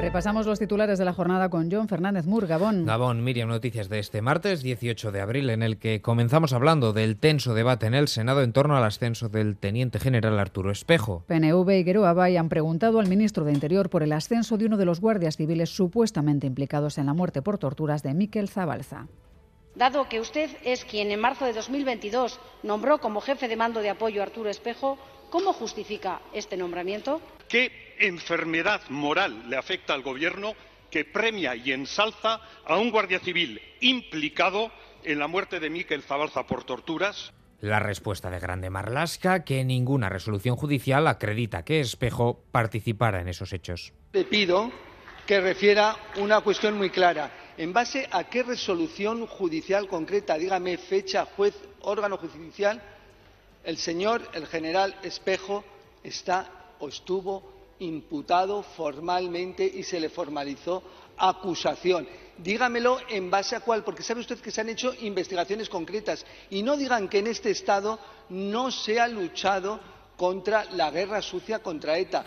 Repasamos los titulares de la jornada con John Fernández Mur, Gabón. Gabón, Miriam, noticias de este martes 18 de abril, en el que comenzamos hablando del tenso debate en el Senado en torno al ascenso del teniente general Arturo Espejo. PNV y Geroa Bay han preguntado al ministro de Interior por el ascenso de uno de los guardias civiles supuestamente implicados en la muerte por torturas de Miquel Zabalza. Dado que usted es quien en marzo de 2022 nombró como jefe de mando de apoyo a Arturo Espejo, ¿cómo justifica este nombramiento? ¿Qué enfermedad moral le afecta al Gobierno que premia y ensalza a un guardia civil implicado en la muerte de Miquel Zabalza por torturas? La respuesta de Grande Marlasca, que ninguna resolución judicial acredita que Espejo participara en esos hechos. Le pido que refiera una cuestión muy clara. ¿En base a qué resolución judicial concreta, dígame fecha, juez, órgano judicial, el señor, el general Espejo, está o estuvo imputado formalmente y se le formalizó acusación? Dígamelo en base a cuál, porque sabe usted que se han hecho investigaciones concretas y no digan que en este Estado no se ha luchado contra la guerra sucia contra ETA.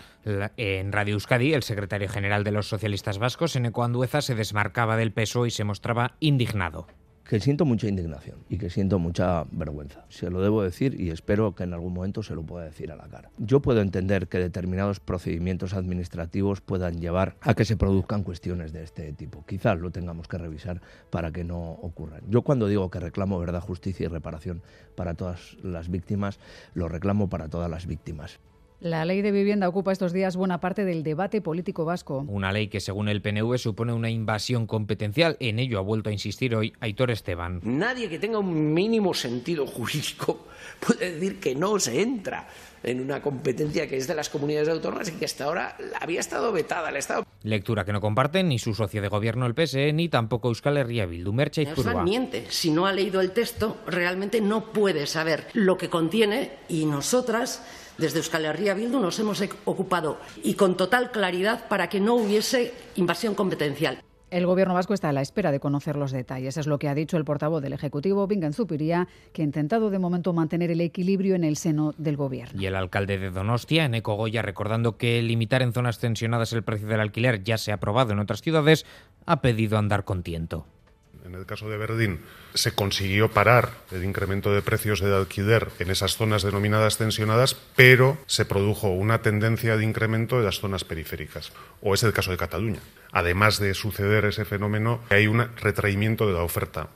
en Radio Euskadi, el secretario general de los socialistas vascos, Eneco Andueza, se desmarcaba del peso y se mostraba indignado que siento mucha indignación y que siento mucha vergüenza. Se lo debo decir y espero que en algún momento se lo pueda decir a la cara. Yo puedo entender que determinados procedimientos administrativos puedan llevar a que se produzcan cuestiones de este tipo. Quizás lo tengamos que revisar para que no ocurran. Yo cuando digo que reclamo verdad, justicia y reparación para todas las víctimas, lo reclamo para todas las víctimas. La ley de vivienda ocupa estos días buena parte del debate político vasco. Una ley que, según el PNV, supone una invasión competencial. En ello ha vuelto a insistir hoy Aitor Esteban. Nadie que tenga un mínimo sentido jurídico puede decir que no se entra en una competencia que es de las comunidades autónomas y que hasta ahora había estado vetada al Estado. Lectura que no comparten ni su socio de gobierno, el PSE, ni tampoco Euskal Herria Bildu, Merche y miente. Si no ha leído el texto, realmente no puede saber lo que contiene y nosotras desde Euskal Herria Bildu nos hemos ocupado y con total claridad para que no hubiese invasión competencial. El Gobierno vasco está a la espera de conocer los detalles. Es lo que ha dicho el portavoz del Ejecutivo, Vingan Zupiría, que ha intentado de momento mantener el equilibrio en el seno del Gobierno. Y el alcalde de Donostia, Eneco Goya, recordando que limitar en zonas tensionadas el precio del alquiler ya se ha aprobado en otras ciudades, ha pedido andar con tiento. En el caso de Verdín, se consiguió parar el incremento de precios de alquiler en esas zonas denominadas tensionadas, pero se produjo una tendencia de incremento en las zonas periféricas. O es el caso de Cataluña. Además de suceder ese fenómeno, hay un retraimiento de la oferta.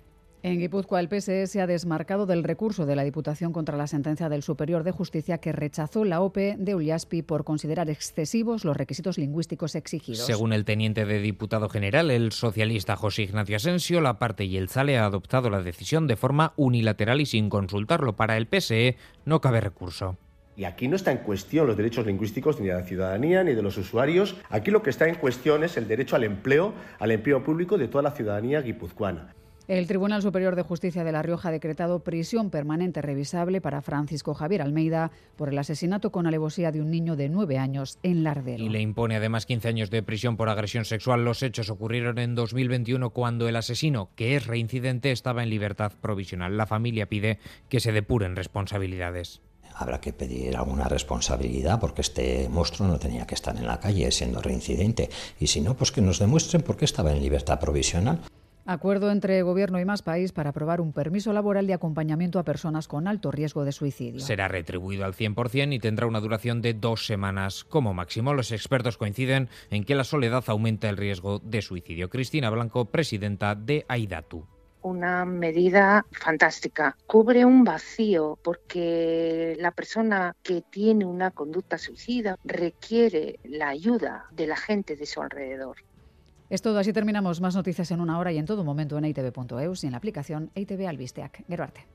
En Guipúzcoa, el PSE se ha desmarcado del recurso de la Diputación contra la sentencia del Superior de Justicia que rechazó la OPE de Uliaspi por considerar excesivos los requisitos lingüísticos exigidos. Según el teniente de diputado general, el socialista José Ignacio Asensio, la parte y el SALE ha adoptado la decisión de forma unilateral y sin consultarlo. Para el PSE no cabe recurso. Y aquí no está en cuestión los derechos lingüísticos ni de la ciudadanía ni de los usuarios. Aquí lo que está en cuestión es el derecho al empleo, al empleo público de toda la ciudadanía guipuzcoana. El Tribunal Superior de Justicia de La Rioja ha decretado prisión permanente revisable para Francisco Javier Almeida por el asesinato con alevosía de un niño de nueve años en Lardero. Y le impone además 15 años de prisión por agresión sexual. Los hechos ocurrieron en 2021 cuando el asesino, que es reincidente, estaba en libertad provisional. La familia pide que se depuren responsabilidades habrá que pedir alguna responsabilidad porque este monstruo no tenía que estar en la calle siendo reincidente y si no, pues que nos demuestren por qué estaba en libertad provisional. Acuerdo entre Gobierno y Más País para aprobar un permiso laboral de acompañamiento a personas con alto riesgo de suicidio. Será retribuido al 100% y tendrá una duración de dos semanas como máximo. Los expertos coinciden en que la soledad aumenta el riesgo de suicidio. Cristina Blanco, presidenta de AIDATU una medida fantástica. Cubre un vacío porque la persona que tiene una conducta suicida requiere la ayuda de la gente de su alrededor. Es todo, así terminamos. Más noticias en una hora y en todo momento en itv.eus y en la aplicación ITV Albisteac. Geruarte.